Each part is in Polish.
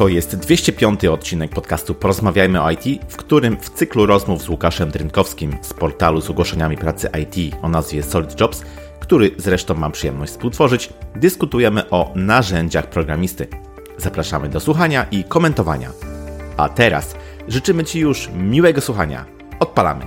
To jest 205 odcinek podcastu Porozmawiajmy o IT, w którym w cyklu rozmów z Łukaszem Drynkowskim z portalu z ogłoszeniami pracy IT o nazwie Solid Jobs, który zresztą mam przyjemność współtworzyć, dyskutujemy o narzędziach programisty. Zapraszamy do słuchania i komentowania. A teraz życzymy Ci już miłego słuchania. Odpalamy.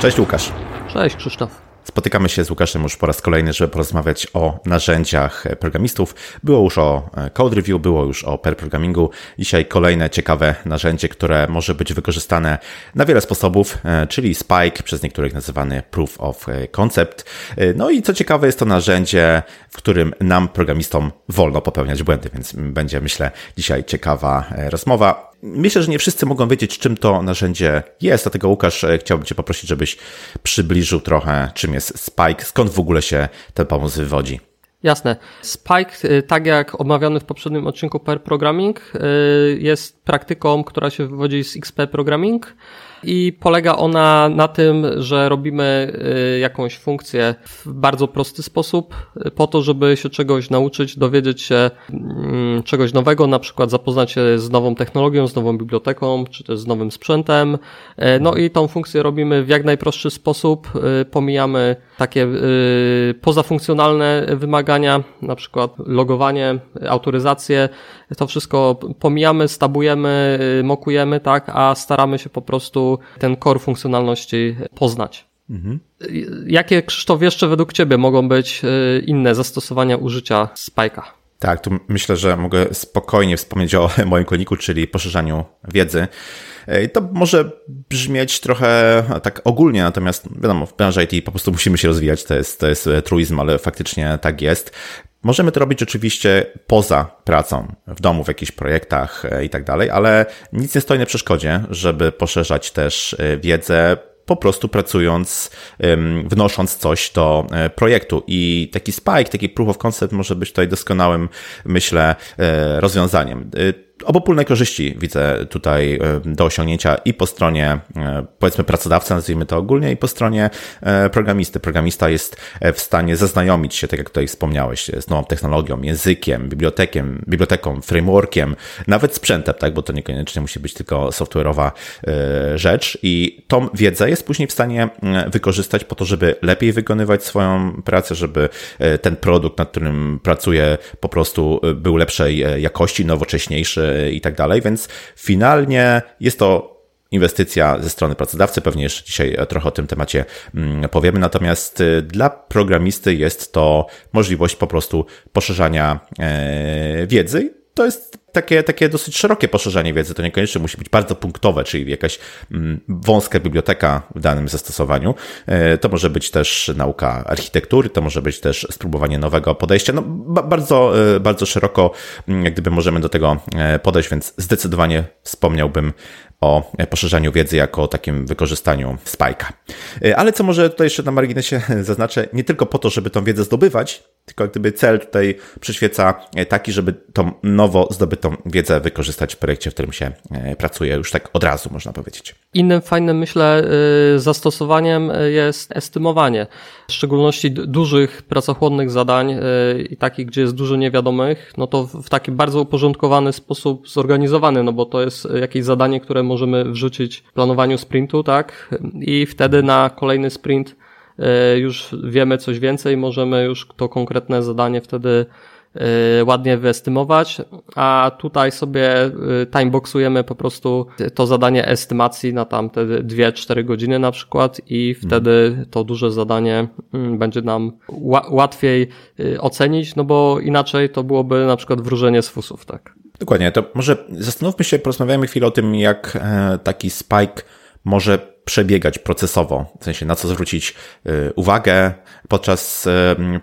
Cześć Łukasz. Cześć Krzysztof. Spotykamy się z Łukaszem już po raz kolejny, żeby porozmawiać o narzędziach programistów. Było już o code review, było już o pair programmingu. Dzisiaj kolejne ciekawe narzędzie, które może być wykorzystane na wiele sposobów, czyli Spike, przez niektórych nazywany Proof of Concept. No i co ciekawe, jest to narzędzie, w którym nam, programistom, wolno popełniać błędy, więc będzie, myślę, dzisiaj ciekawa rozmowa. Myślę, że nie wszyscy mogą wiedzieć, czym to narzędzie jest, dlatego Łukasz, chciałbym Cię poprosić, żebyś przybliżył trochę, czym jest Spike, skąd w ogóle się ten pomysł wywodzi. Jasne. Spike, tak jak omawiany w poprzednim odcinku Per Programming, jest praktyką, która się wywodzi z XP Programming i polega ona na tym, że robimy jakąś funkcję w bardzo prosty sposób po to, żeby się czegoś nauczyć, dowiedzieć się czegoś nowego, na przykład zapoznać się z nową technologią, z nową biblioteką, czy też z nowym sprzętem. No i tą funkcję robimy w jak najprostszy sposób, pomijamy takie pozafunkcjonalne wymagania, na przykład logowanie, autoryzację, to wszystko pomijamy, stabujemy, mokujemy, tak, a staramy się po prostu ten core funkcjonalności poznać. Mhm. Jakie, Krzysztof, jeszcze według Ciebie mogą być inne zastosowania użycia Spike'a? Tak, tu myślę, że mogę spokojnie wspomnieć o moim koniku, czyli poszerzaniu wiedzy. I to może brzmieć trochę tak ogólnie, natomiast wiadomo, w branży IT po prostu musimy się rozwijać, to jest, to jest truizm, ale faktycznie tak jest. Możemy to robić oczywiście poza pracą, w domu, w jakichś projektach i tak dalej, ale nic nie stoi na przeszkodzie, żeby poszerzać też wiedzę po prostu pracując, wnosząc coś do projektu. I taki spike, taki proof of concept może być tutaj doskonałym, myślę, rozwiązaniem obopólne korzyści widzę tutaj do osiągnięcia i po stronie, powiedzmy, pracodawcy, nazwijmy to ogólnie, i po stronie programisty. Programista jest w stanie zaznajomić się, tak jak tutaj wspomniałeś, z nową technologią, językiem, bibliotekiem, biblioteką, frameworkiem, nawet sprzętem, tak, bo to niekoniecznie musi być tylko software'owa rzecz i tą wiedzę jest później w stanie wykorzystać po to, żeby lepiej wykonywać swoją pracę, żeby ten produkt, nad którym pracuje, po prostu był lepszej jakości, nowocześniejszy, i tak dalej, więc finalnie jest to inwestycja ze strony pracodawcy. Pewnie jeszcze dzisiaj trochę o tym temacie powiemy. Natomiast dla programisty jest to możliwość po prostu poszerzania wiedzy. To jest takie, takie dosyć szerokie poszerzanie wiedzy, to niekoniecznie musi być bardzo punktowe, czyli jakaś wąska biblioteka w danym zastosowaniu. To może być też nauka architektury, to może być też spróbowanie nowego podejścia. No, bardzo, bardzo szeroko, jak gdyby możemy do tego podejść, więc zdecydowanie wspomniałbym o poszerzaniu wiedzy jako o takim wykorzystaniu Spike'a. Ale co może tutaj jeszcze na marginesie zaznaczę, nie tylko po to, żeby tą wiedzę zdobywać, tylko gdyby cel tutaj przyświeca taki, żeby tą nowo zdobytą wiedzę wykorzystać w projekcie, w którym się pracuje już tak od razu, można powiedzieć. Innym fajnym, myślę, zastosowaniem jest estymowanie, w szczególności dużych, pracochłonnych zadań i takich, gdzie jest dużo niewiadomych, no to w taki bardzo uporządkowany sposób zorganizowany, no bo to jest jakieś zadanie, które możemy wrzucić w planowaniu sprintu, tak? I wtedy na kolejny sprint już wiemy coś więcej, możemy już to konkretne zadanie wtedy ładnie wyestymować, a tutaj sobie timeboxujemy po prostu to zadanie estymacji na tam te 2-4 godziny na przykład i wtedy to duże zadanie będzie nam łatwiej ocenić, no bo inaczej to byłoby na przykład wróżenie z fusów, tak. Dokładnie, to może zastanówmy się, porozmawiamy chwilę o tym, jak taki spike może przebiegać procesowo, w sensie na co zwrócić uwagę podczas,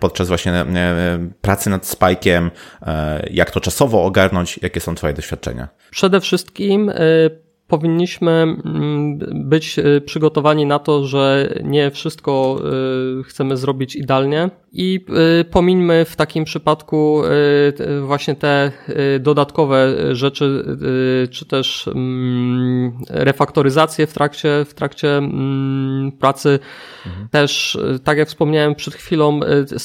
podczas właśnie pracy nad spajkiem, jak to czasowo ogarnąć, jakie są Twoje doświadczenia? Przede wszystkim powinniśmy być przygotowani na to, że nie wszystko chcemy zrobić idealnie i pomińmy w takim przypadku właśnie te dodatkowe rzeczy, czy też refaktoryzację w trakcie, w trakcie pracy. Mhm. Też, tak jak wspomniałem przed chwilą,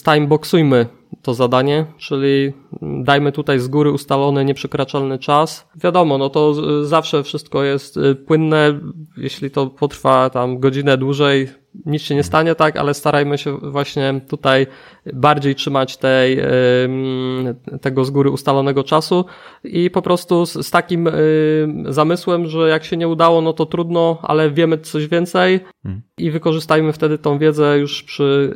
timeboxujmy to zadanie, czyli dajmy tutaj z góry ustalony nieprzekraczalny czas. Wiadomo, no to zawsze wszystko jest płynne, jeśli to potrwa tam godzinę dłużej, nic się nie stanie, tak, ale starajmy się właśnie tutaj bardziej trzymać tej, tego z góry ustalonego czasu i po prostu z, z takim zamysłem, że jak się nie udało, no to trudno, ale wiemy coś więcej hmm. i wykorzystajmy wtedy tą wiedzę już przy,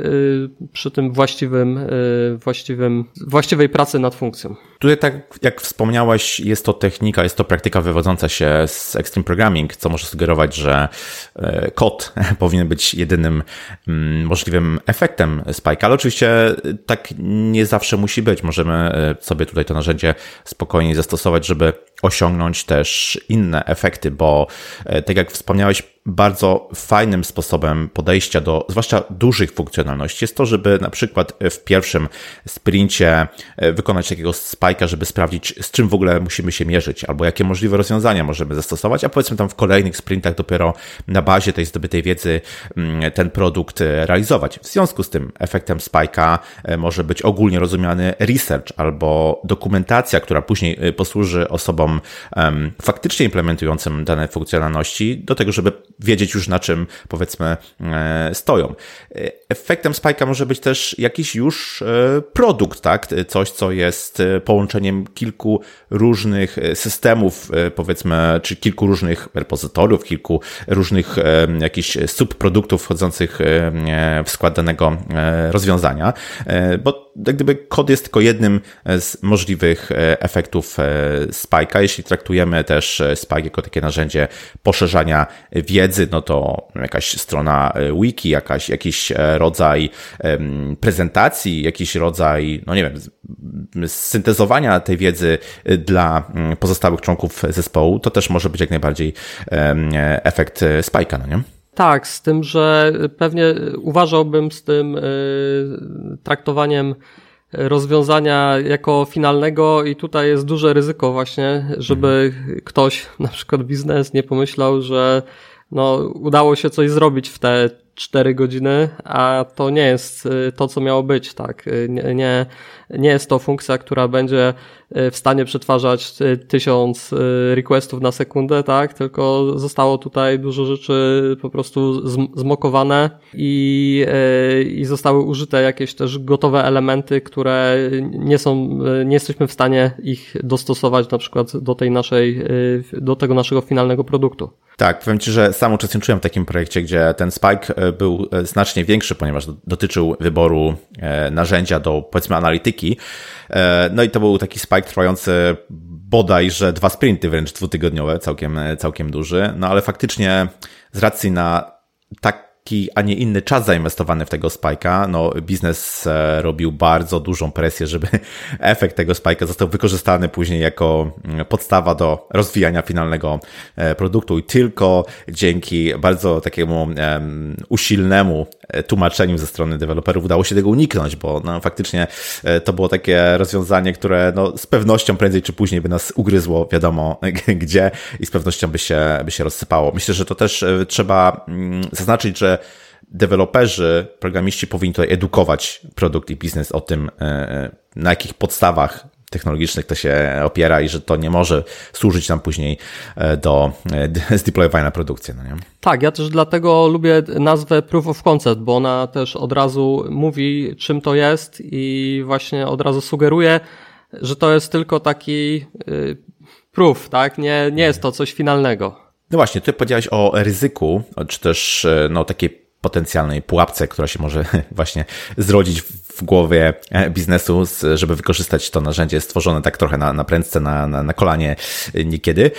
y, przy tym właściwym, y, właściwym, właściwej pracy nad funkcją. Tutaj tak jak wspomniałeś, jest to technika, jest to praktyka wywodząca się z Extreme Programming, co może sugerować, że e, kod powinien być jedynym mm, możliwym efektem Spike, ale oczywiście tak nie zawsze musi być. Możemy e, sobie tutaj to narzędzie spokojnie zastosować, żeby osiągnąć też inne efekty, bo e, tak jak wspomniałeś, bardzo fajnym sposobem podejścia do zwłaszcza dużych funkcjonalności jest to, żeby na przykład w pierwszym sprincie e, wykonać takiego spajka, żeby sprawdzić, z czym w ogóle musimy się mierzyć, albo jakie możliwe rozwiązania możemy zastosować, a powiedzmy tam w kolejnych sprintach dopiero na bazie tej zdobytej wiedzy mm, ten produkt e, realizować. W związku z tym efektem spajka może być ogólnie rozumiany research albo dokumentacja, która później posłuży osobom faktycznie implementującym dane funkcjonalności do tego, żeby wiedzieć już na czym powiedzmy e, stoją. Efektem Spike'a może być też jakiś już e, produkt, tak? Coś, co jest e, połączeniem kilku różnych systemów, powiedzmy, czy kilku różnych repozytoriów, kilku różnych jakichś subproduktów wchodzących w skład danego rozwiązania, bo jak gdyby kod jest tylko jednym z możliwych efektów Spike'a, jeśli traktujemy też e, Spike jako takie narzędzie poszerzania wiedzy, no to jakaś strona e, wiki, jakaś, jakiś e, rodzaj prezentacji, jakiś rodzaj, no nie wiem, syntezowania tej wiedzy dla mm, pozostałych członków zespołu, to też może być jak najbardziej efekt Spike'a, no nie? Tak, z tym, że pewnie uważałbym z tym traktowaniem rozwiązania jako finalnego i tutaj jest duże ryzyko właśnie, żeby ktoś, na przykład biznes, nie pomyślał, że no, udało się coś zrobić w te 4 godziny, a to nie jest y, to, co miało być, tak. Y, nie, nie, nie jest to funkcja, która będzie y, w stanie przetwarzać tysiąc requestów na sekundę, tak, tylko zostało tutaj dużo rzeczy po prostu zmokowane i, i zostały użyte jakieś też gotowe elementy, które nie są, nie jesteśmy w stanie ich dostosować na przykład do tej naszej, do tego naszego finalnego produktu. Tak, powiem Ci, że sam uczestniczyłem w takim projekcie, gdzie ten spike był e, znacznie większy, ponieważ dotyczył wyboru e, narzędzia do, powiedzmy, analityki. No i to był taki spike trwający bodajże dwa sprinty, wręcz dwutygodniowe, całkiem, całkiem duży. No ale faktycznie z racji na tak a nie inny czas zainwestowany w tego spajka, no biznes e, robił bardzo dużą presję, żeby efekt tego spajka został wykorzystany później jako mm, podstawa do rozwijania finalnego e, produktu i tylko dzięki bardzo takiemu usilnemu e, tłumaczeniu ze strony deweloperów udało się tego uniknąć, bo no, faktycznie to było takie rozwiązanie, które no, z pewnością prędzej czy później by nas ugryzło, wiadomo gdzie i z pewnością by się, by się rozsypało. Myślę, że to też trzeba mm, zaznaczyć, że deweloperzy, programiści powinni tutaj edukować produkt i biznes o tym, e, na jakich podstawach technologicznych to się opiera i że to nie może służyć nam później e, do e, zdeployowania na produkcję. No nie? Tak, ja też dlatego lubię nazwę Proof of Concept, bo ona też od razu mówi, czym to jest i właśnie od razu sugeruje, że to jest tylko taki y, proof, tak? Nie, nie jest to coś finalnego. No właśnie, ty powiedziałeś o ryzyku, czy też no, takiej potencjalnej pułapce, która się może właśnie zrodzić w głowie e, biznesu, żeby wykorzystać to narzędzie stworzone tak trochę na, na prędce, na, na, na kolanie e, niekiedy.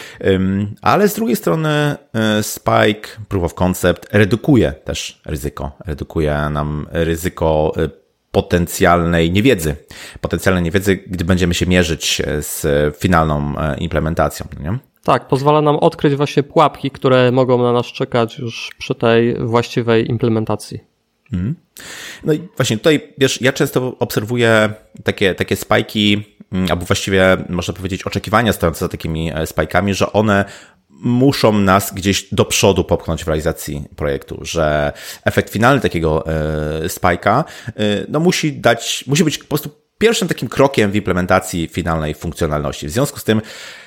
Ale z drugiej strony e, Spike, Proof of Concept redukuje też ryzyko. Redukuje nam ryzyko potencjalnej niewiedzy. Potencjalnej niewiedzy, gdy będziemy się mierzyć z finalną implementacją. Nie? Tak, pozwala nam odkryć właśnie pułapki, które mogą na nas czekać już przy tej właściwej implementacji. Mhm. No i właśnie tutaj, wiesz, ja często obserwuję takie, takie spajki, mm, albo właściwie można powiedzieć oczekiwania stojące za takimi e, spajkami, że one muszą nas gdzieś do przodu popchnąć w realizacji projektu, że efekt finalny takiego e, spajka e, no musi dać, musi być po prostu pierwszym takim krokiem w implementacji finalnej funkcjonalności. W związku z tym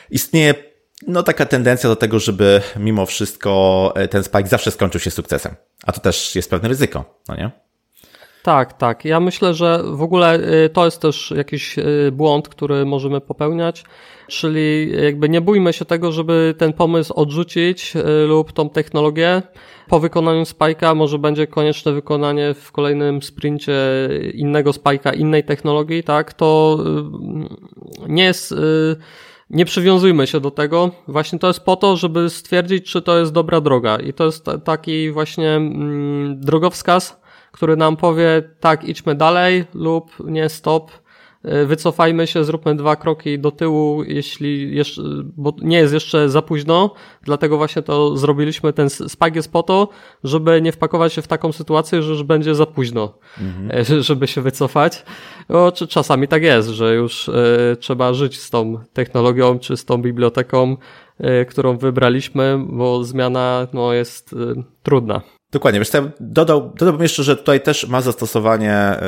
istnieje no taka tendencja do tego, żeby mimo wszystko e, ten spike zawsze skończył się sukcesem. A to też jest pewne ryzyko, no nie? Tak, tak. Ja myślę, że w ogóle y, to jest też jakiś y, błąd, który możemy popełniać, czyli jakby nie bójmy się tego, żeby ten pomysł odrzucić lub tą technologię. Po wykonaniu spajka może będzie konieczne wykonanie w kolejnym sprincie innego spajka, innej technologii, tak? To nie jest nie przywiązujmy się do tego. Właśnie to jest po to, żeby stwierdzić, czy to jest dobra droga. I to jest taki właśnie mm, drogowskaz, który nam powie, tak, idźmy dalej lub nie, stop, wycofajmy się, zróbmy dwa kroki do tyłu, jeśli jeszcze, bo nie jest jeszcze za późno, dlatego właśnie to zrobiliśmy. Ten spag jest po to, żeby nie wpakować się w taką sytuację, że już będzie za późno, mhm. żeby się wycofać. Bo czasami tak jest, że już y, trzeba żyć z tą technologią czy z tą biblioteką, którą wybraliśmy, bo zmiana no, jest trudna. Dokładnie, wiesz, dodał, dodałbym jeszcze, że tutaj też ma zastosowanie e,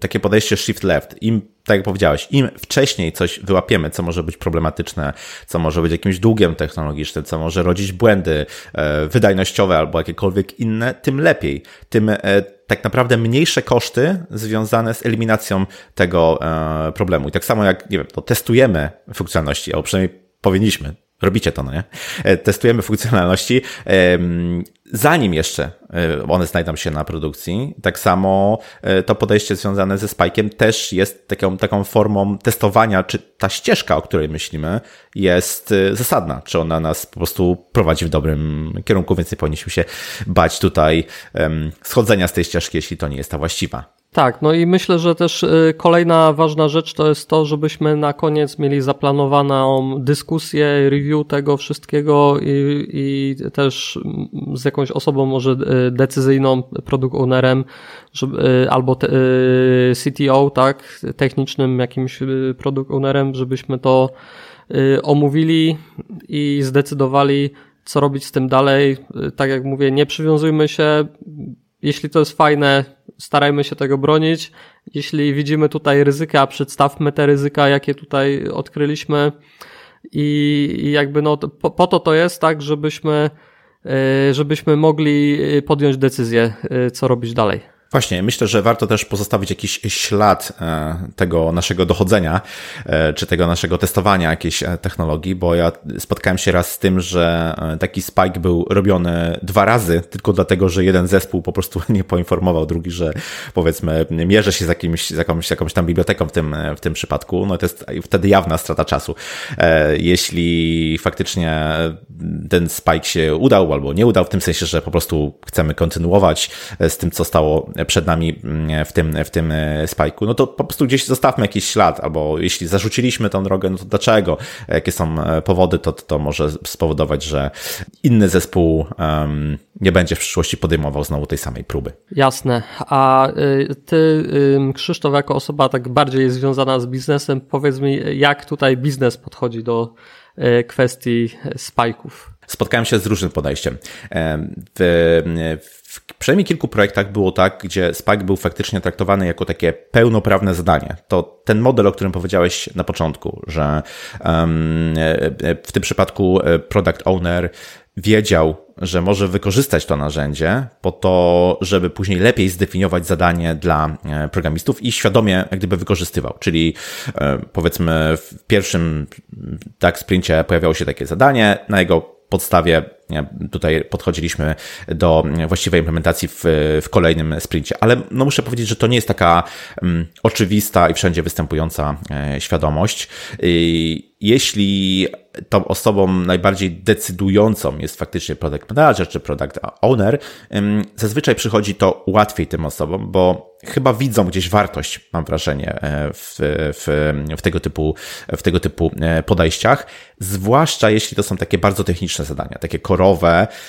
takie podejście shift left. Im, tak jak powiedziałeś, im wcześniej coś wyłapiemy, co może być problematyczne, co może być jakimś długiem technologicznym, co może rodzić błędy e, wydajnościowe albo jakiekolwiek inne, tym lepiej. Tym e, tak naprawdę mniejsze koszty związane z eliminacją tego problemu. I tak samo jak, nie wiem, to testujemy funkcjonalności, albo przynajmniej powinniśmy robicie to, no nie? Testujemy funkcjonalności zanim jeszcze e, one znajdą się na produkcji. Tak samo e, to podejście związane ze Spike'iem też jest taką, taką formą testowania, czy ta ścieżka, o której myślimy, jest e, zasadna, czy ona nas po prostu prowadzi w dobrym kierunku, więc nie powinniśmy się bać tutaj schodzenia z tej ścieżki, jeśli to nie jest ta właściwa. Tak, no i myślę, że też y, kolejna ważna rzecz to jest to, żebyśmy na koniec mieli zaplanowaną dyskusję, review tego wszystkiego i, i też z jakąś osobą może y, decyzyjną, produkt ownerem, żeby, y, albo te, CTO, tak, technicznym jakimś produkt ownerem, żebyśmy to omówili i zdecydowali, co robić z tym dalej. Tak jak mówię, nie przywiązujmy się, jeśli to jest fajne, starajmy się tego bronić. Jeśli widzimy tutaj ryzyka, przedstawmy te ryzyka, jakie tutaj odkryliśmy. I, jakby no, po, po to to jest tak, żebyśmy, e, żebyśmy mogli podjąć decyzję, e, co robić dalej. Właśnie, myślę, że warto też pozostawić jakiś ślad e, tego naszego dochodzenia, e, czy tego naszego testowania jakiejś e, technologii, bo ja spotkałem się raz z tym, że taki spike był robiony dwa razy, tylko dlatego, że jeden zespół po prostu nie poinformował drugi, że powiedzmy mierzy się z, jakimś, z jakąś, jakąś tam biblioteką w tym, w tym przypadku, no to jest wtedy jawna strata czasu. Jeśli faktycznie ten spike się udał albo nie udał, w tym sensie, że po prostu chcemy kontynuować z tym, co stało przed nami mm, w tym, w tym e, spajku, no to po prostu gdzieś zostawmy jakiś ślad, albo jeśli zarzuciliśmy tą drogę, no to dlaczego? Jakie są e, powody, to, to może spowodować, że inny zespół um, nie będzie w przyszłości podejmował znowu tej samej próby. Jasne. A y, ty, Krzysztof, jako osoba tak bardziej związana z biznesem, powiedz mi, jak tutaj biznes podchodzi do kwestii spajków? Spotkałem się z różnym podejściem. W, w przynajmniej kilku projektach było tak, gdzie Spike był faktycznie traktowany jako takie pełnoprawne zadanie. To ten model, o którym powiedziałeś na początku, że w tym przypadku e, product owner wiedział, że może wykorzystać to narzędzie po to, żeby później lepiej zdefiniować zadanie dla e, programistów i świadomie jak gdyby wykorzystywał. Czyli e, powiedzmy w pierwszym tak sprincie pojawiało się takie zadanie, na jego podstawie tutaj podchodziliśmy do właściwej implementacji w, w kolejnym sprincie. Ale no muszę powiedzieć, że to nie jest taka um, oczywista i wszędzie występująca e, świadomość. Jeśli tą osobą najbardziej decydującą jest faktycznie product manager czy product owner, zazwyczaj przychodzi to łatwiej tym osobom, bo chyba widzą gdzieś wartość, mam wrażenie, e, w, w, w, tego, typu, w tego typu e, podejściach, zwłaszcza jeśli to są takie bardzo techniczne zadania, takie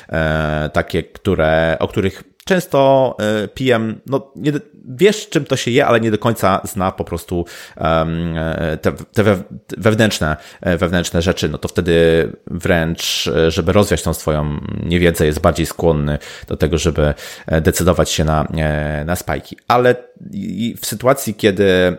e, takie, które, o których często e, PM, no, nie, wiesz czym to się je, ale nie do końca zna po prostu um, te, te wewnętrzne, e, wewnętrzne rzeczy, no to wtedy wręcz, żeby rozwiać tą swoją niewiedzę, jest bardziej skłonny do tego, żeby decydować się na, na spajki. Ale w sytuacji, kiedy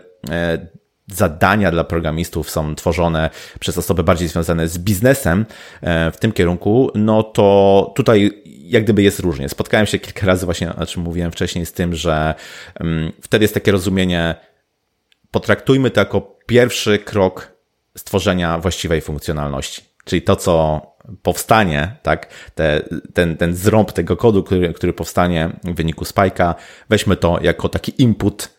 zadania dla programistów są tworzone przez osoby bardziej związane z biznesem w tym kierunku, no to tutaj jak gdyby jest różnie. Spotkałem się kilka razy właśnie, o czym mówiłem wcześniej, z tym, że um, wtedy jest takie rozumienie, potraktujmy to jako pierwszy krok stworzenia właściwej funkcjonalności. Czyli to, co powstanie, tak, Te, ten, ten zrąb tego kodu, który, który powstanie w wyniku spajka, weźmy to jako taki input e,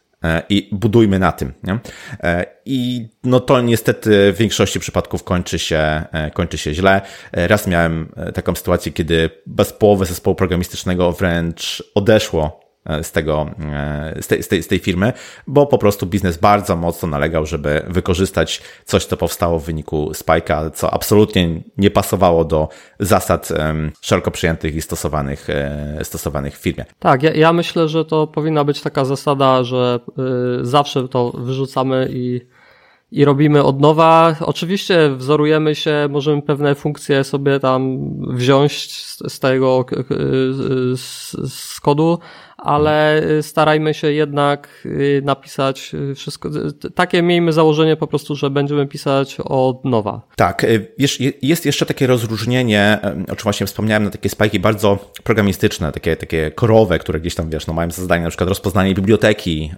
i budujmy na tym. Nie? E, I no to niestety w większości przypadków kończy się, e, kończy się źle. Raz miałem taką sytuację, kiedy bez połowy zespołu programistycznego wręcz odeszło E, z, tego, e, z, tej, z, tej, z tej firmy, bo po prostu biznes bardzo mocno nalegał, żeby wykorzystać coś, co powstało w wyniku Spike'a, co absolutnie nie pasowało do zasad szeroko przyjętych i stosowanych, e, stosowanych w firmie. Tak, ja, ja myślę, że to powinna być taka zasada, że zawsze to wyrzucamy i i robimy od nowa. Oczywiście wzorujemy się, możemy pewne funkcje sobie tam wziąć z, z tego z, z kodu, ale y, starajmy się jednak y, napisać y, wszystko. Takie miejmy założenie po prostu, że będziemy pisać od nowa. Tak, jest jeszcze takie rozróżnienie, o czym właśnie wspomniałem, na takie spajki bardzo programistyczne, takie, takie korowe, które gdzieś tam, wiesz, no mają za zadanie na przykład rozpoznanie biblioteki,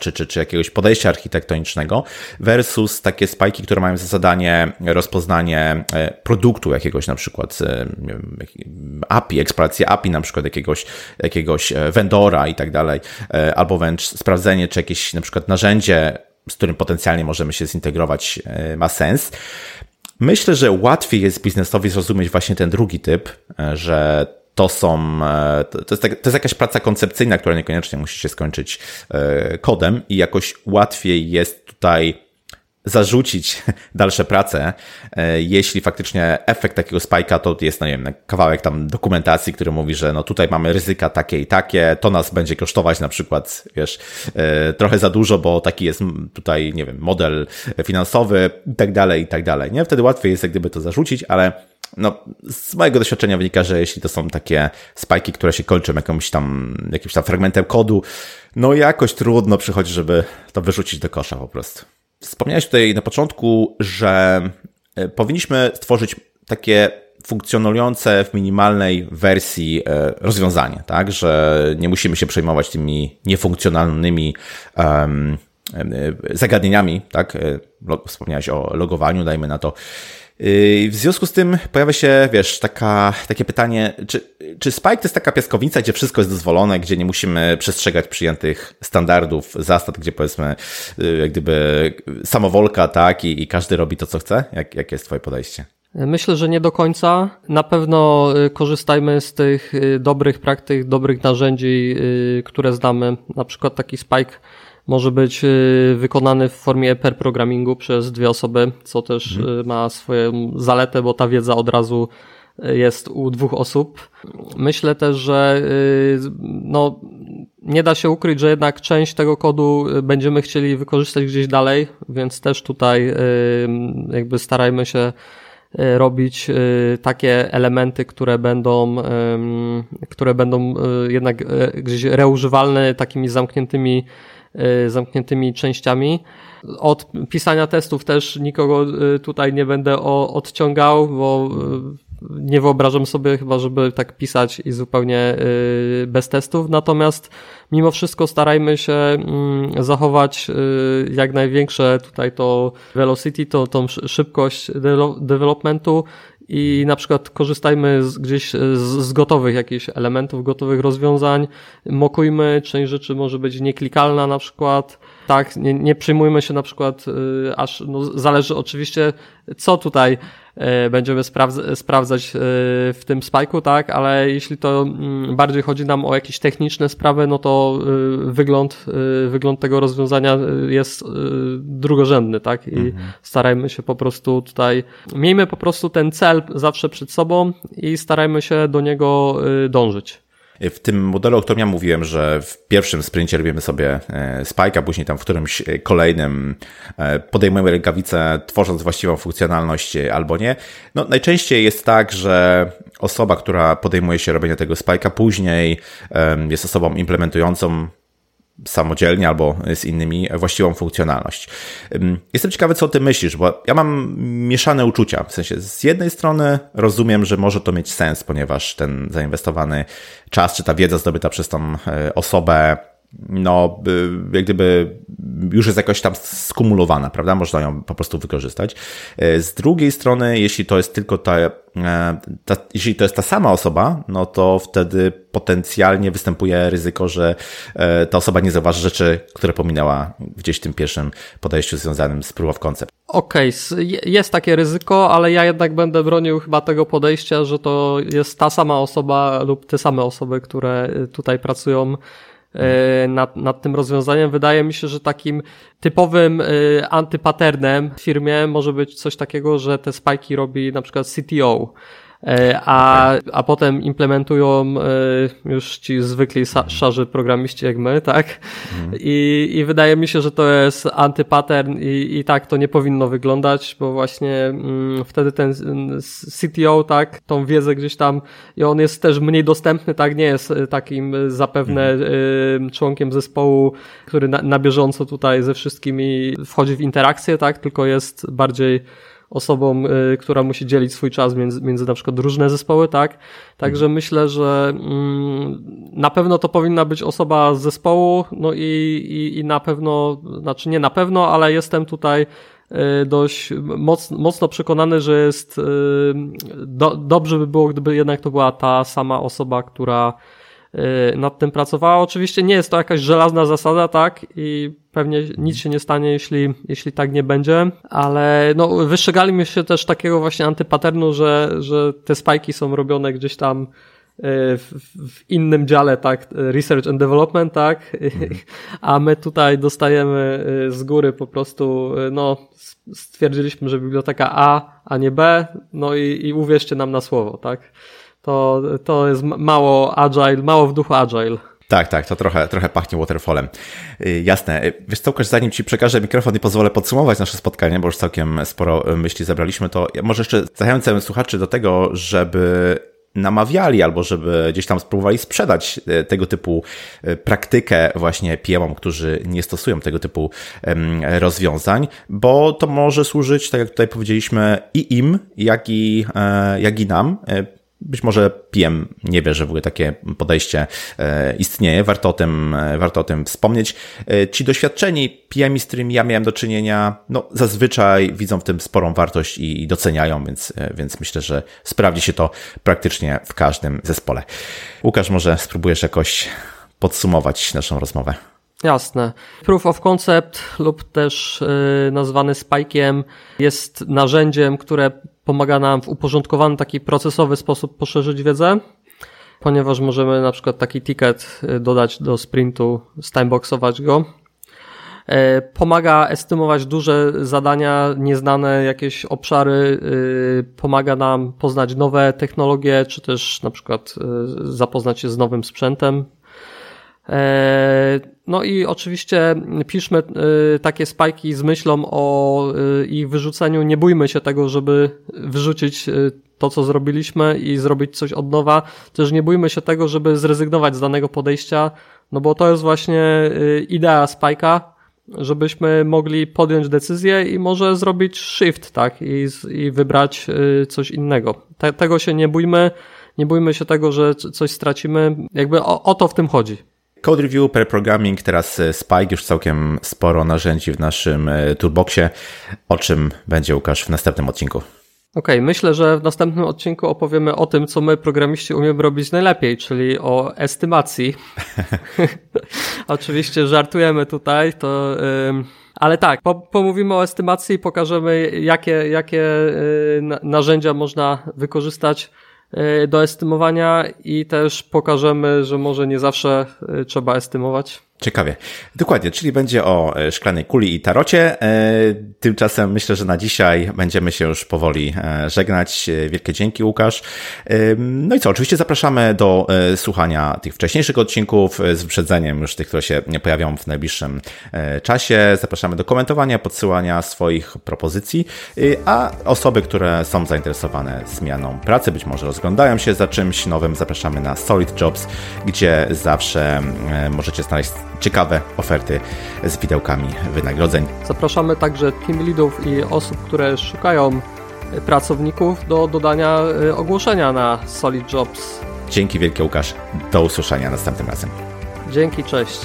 czy, czy, czy jakiegoś podejścia architektonicznego, versus takie spajki, które mają za zadanie rozpoznanie e, produktu jakiegoś na przykład API, eksplorację API na przykład jakiegoś, jakiegoś e, i tak dalej, e, albo wręcz sprawdzenie, czy jakieś na przykład narzędzie, z którym potencjalnie możemy się zintegrować, e, ma sens. Myślę, że łatwiej jest biznesowi zrozumieć właśnie ten drugi typ, e, że to są, to jest, tak, to jest jakaś praca koncepcyjna, która niekoniecznie musi się skończyć kodem i jakoś łatwiej jest tutaj zarzucić dalsze prace, e, jeśli faktycznie efekt takiego spajka to jest, no nie wiem, kawałek tam dokumentacji, który mówi, że no tutaj mamy ryzyka takie i takie, to nas będzie kosztować na przykład, wiesz, e, trochę za dużo, bo taki jest tutaj, nie wiem, model finansowy i tak dalej, i tak dalej, nie? Wtedy łatwiej jest jak gdyby to zarzucić, ale no, z mojego doświadczenia wynika, że jeśli to są takie spajki, które się kończą jakimś tam, jakimś tam fragmentem kodu, no jakoś trudno przychodzi, żeby to wyrzucić do kosza po prostu. Wspomniałeś tutaj na początku, że e, powinniśmy stworzyć takie funkcjonujące w minimalnej wersji e, rozwiązanie, tak, że nie musimy się przejmować tymi niefunkcjonalnymi um, zagadnieniami, tak, wspomniałeś o logowaniu, dajmy na to, w związku z tym pojawia się, wiesz, taka, takie pytanie, czy, czy Spike to jest taka piaskownica, gdzie wszystko jest dozwolone, gdzie nie musimy przestrzegać przyjętych standardów, zasad, gdzie powiedzmy, y, jak gdyby samowolka, tak, i, i każdy robi to, co chce? Jak, jakie jest twoje podejście? Myślę, że nie do końca. Na pewno y, korzystajmy z tych y, dobrych praktyk, dobrych narzędzi, które znamy. Na przykład taki Spike może być y, wykonany w formie pair programmingu przez dwie osoby, co też mhm. Y, ma swoją zaletę, bo ta wiedza od razu y, jest u dwóch osób. Myślę też, że no, nie da się ukryć, że jednak część tego kodu będziemy chcieli wykorzystać gdzieś dalej, więc też tutaj jakby starajmy się robić takie elementy, które będą, które będą jednak gdzieś reużywalne takimi zamkniętymi zamkniętymi częściami. Od pisania testów też nikogo y, tutaj nie będę odciągał, bo y, nie wyobrażam sobie chyba, żeby tak pisać i zupełnie bez testów. Natomiast mimo wszystko starajmy się mm, zachować jak największe tutaj to velocity, to tą szybkość developmentu i na przykład korzystajmy z, gdzieś z, z, gotowych jakichś elementów, gotowych rozwiązań, mokujmy, część rzeczy może być nieklikalna na przykład, tak, nie, nie przyjmujmy się na przykład, y, aż, no, zależy oczywiście, co tutaj y, będziemy sprawdz sprawdzać y, w tym spajku, tak, ale jeśli to y, bardziej chodzi nam o jakieś techniczne sprawy, no to y, wygląd, y, wygląd tego rozwiązania jest drugorzędny, tak, i mhm. starajmy się po prostu tutaj, miejmy po prostu ten cel zawsze przed sobą i starajmy się do niego dążyć. W tym modelu, o którym ja mówiłem, że w pierwszym sprincie robimy sobie e, spike, a później tam w którymś e, kolejnym e, podejmujemy rękawicę, tworząc właściwą funkcjonalność albo nie. No, najczęściej jest tak, że osoba, która podejmuje się robienia tego spike'a, później jest osobą implementującą samodzielnie albo z innymi właściwą funkcjonalność. Jestem ciekawy, co ty myślisz, bo ja mam mieszane uczucia. W sensie, z jednej strony rozumiem, że może to mieć sens, ponieważ ten zainwestowany czas, czy ta wiedza zdobyta przez tą e, osobę no, jak gdyby już jest jakoś tam skumulowana, prawda? Można ją po prostu wykorzystać. E, z drugiej strony, jeśli to jest tylko ta, e, ta, jeśli to jest ta sama osoba, no to wtedy potencjalnie występuje ryzyko, że e, ta osoba nie zauważy rzeczy, które pominęła gdzieś w tym pierwszym podejściu związanym z proof of concept. Okej, okay, jest takie ryzyko, ale ja jednak będę bronił chyba tego podejścia, że to jest ta sama osoba lub te same osoby, które tutaj pracują nad, nad tym rozwiązaniem. Wydaje mi się, że takim typowym e, antypaternem w firmie może być coś takiego, że te spajki robi na przykład CTO. E, a, a potem implementują e, już ci zwykli szarzy programiści jak my, tak? Mhm. I, I wydaje mi się, że to jest antypattern i, i tak to nie powinno wyglądać, bo właśnie mm, wtedy ten CTO, tak, tą wiedzę gdzieś tam i on jest też mniej dostępny, tak, nie jest e, takim zapewne mhm. członkiem zespołu, który na, na bieżąco tutaj ze wszystkimi wchodzi w interakcję, tak, tylko jest bardziej osobą, y, która musi dzielić swój czas między, między na przykład różne zespoły, tak? Także mhm. myślę, że mm, na pewno to powinna być osoba z zespołu, no i, i, i na pewno, znaczy nie na pewno, ale jestem tutaj y, dość mocno, mocno przekonany, że jest y, do, dobrze by było, gdyby jednak to była ta sama osoba, która nad tym pracowała. Oczywiście nie jest to jakaś żelazna zasada, tak? I pewnie nic się nie stanie, jeśli, jeśli tak nie będzie, ale no, wystrzegali mi się też takiego właśnie antypaternu, że, że te spajki są robione gdzieś tam y, w, w, innym dziale, tak, research and development, tak, mhm. a my tutaj dostajemy y, z góry po prostu, no, stwierdziliśmy, że biblioteka A, a nie B, no i, i uwierzcie nam na słowo, tak to, to jest mało agile, mało w duchu agile. Tak, tak, to trochę, trochę pachnie waterfallem. Y, jasne. Y, wiesz co, zanim Ci przekażę mikrofon i pozwolę podsumować nasze spotkanie, bo już całkiem sporo y, myśli zebraliśmy, to może jeszcze zachęcam słuchaczy do tego, żeby namawiali albo żeby gdzieś tam spróbowali sprzedać tego typu praktykę właśnie PM-om, którzy nie stosują tego typu rozwiązań, bo to może służyć, tak jak tutaj powiedzieliśmy, i im, jak i, e, jak i nam być może PM nie wie, że w ogóle takie podejście e, istnieje, warto o tym, e, warto o tym wspomnieć. E, ci doświadczeni PM, z którymi ja miałem do czynienia, no zazwyczaj widzą w tym sporą wartość i doceniają, więc, więc myślę, że sprawdzi się to praktycznie w każdym zespole. Łukasz, może spróbujesz jakoś podsumować naszą rozmowę? Jasne. Proof of concept lub też nazwany spike'iem jest narzędziem, które pomaga nam w uporządkowany, taki procesowy sposób poszerzyć wiedzę, ponieważ możemy na przykład taki ticket y, dodać do sprintu, timeboxować go. E, pomaga estymować duże zadania, nieznane jakieś obszary, y, pomaga nam poznać nowe technologie, czy też na przykład y, zapoznać się z nowym sprzętem, E, no i oczywiście piszmy e, takie spajki z myślą o e, ich wyrzuceniu. Nie bójmy się tego, żeby wyrzucić to, co zrobiliśmy i zrobić coś od nowa. Też nie bójmy się tego, żeby zrezygnować z danego podejścia, no bo to jest właśnie idea spajka, żebyśmy mogli podjąć decyzję i może zrobić shift, tak, i, i wybrać coś innego. Te, tego się nie bójmy, nie bójmy się tego, że coś stracimy. Jakby o, o to w tym chodzi. Code Review, Pair Programming, teraz e, Spike, już całkiem sporo narzędzi w naszym e, toolboxie, o czym będzie Łukasz w następnym odcinku. Okej, okay, myślę, że w następnym odcinku opowiemy o tym, co my programiści umiemy robić najlepiej, czyli o estymacji. Oczywiście żartujemy tutaj, to... Yy... Ale tak, po, pomówimy o estymacji i pokażemy, jakie, jakie y, narzędzia można wykorzystać do estymowania i też pokażemy, że może nie zawsze e, trzeba estymować. Ciekawie. Dokładnie, czyli będzie o e, szklanej kuli i tarocie. Tymczasem myślę, że na dzisiaj będziemy się już powoli żegnać. Wielkie dzięki, Łukasz. No i co, oczywiście zapraszamy do słuchania tych wcześniejszych odcinków z wyprzedzeniem już tych, które się pojawią w najbliższym czasie. Zapraszamy do komentowania, podsyłania swoich propozycji, a osoby, które są zainteresowane zmianą pracy, być może rozglądają się za czymś nowym, zapraszamy na Solid Jobs, gdzie zawsze możecie znaleźć ciekawe oferty z widełkami wynagrodzeń. Zapraszamy także team leadów i osób, które szukają pracowników do dodania ogłoszenia na Solid Jobs. Dzięki wielkie Łukasz. Do usłyszenia następnym razem. Dzięki, cześć.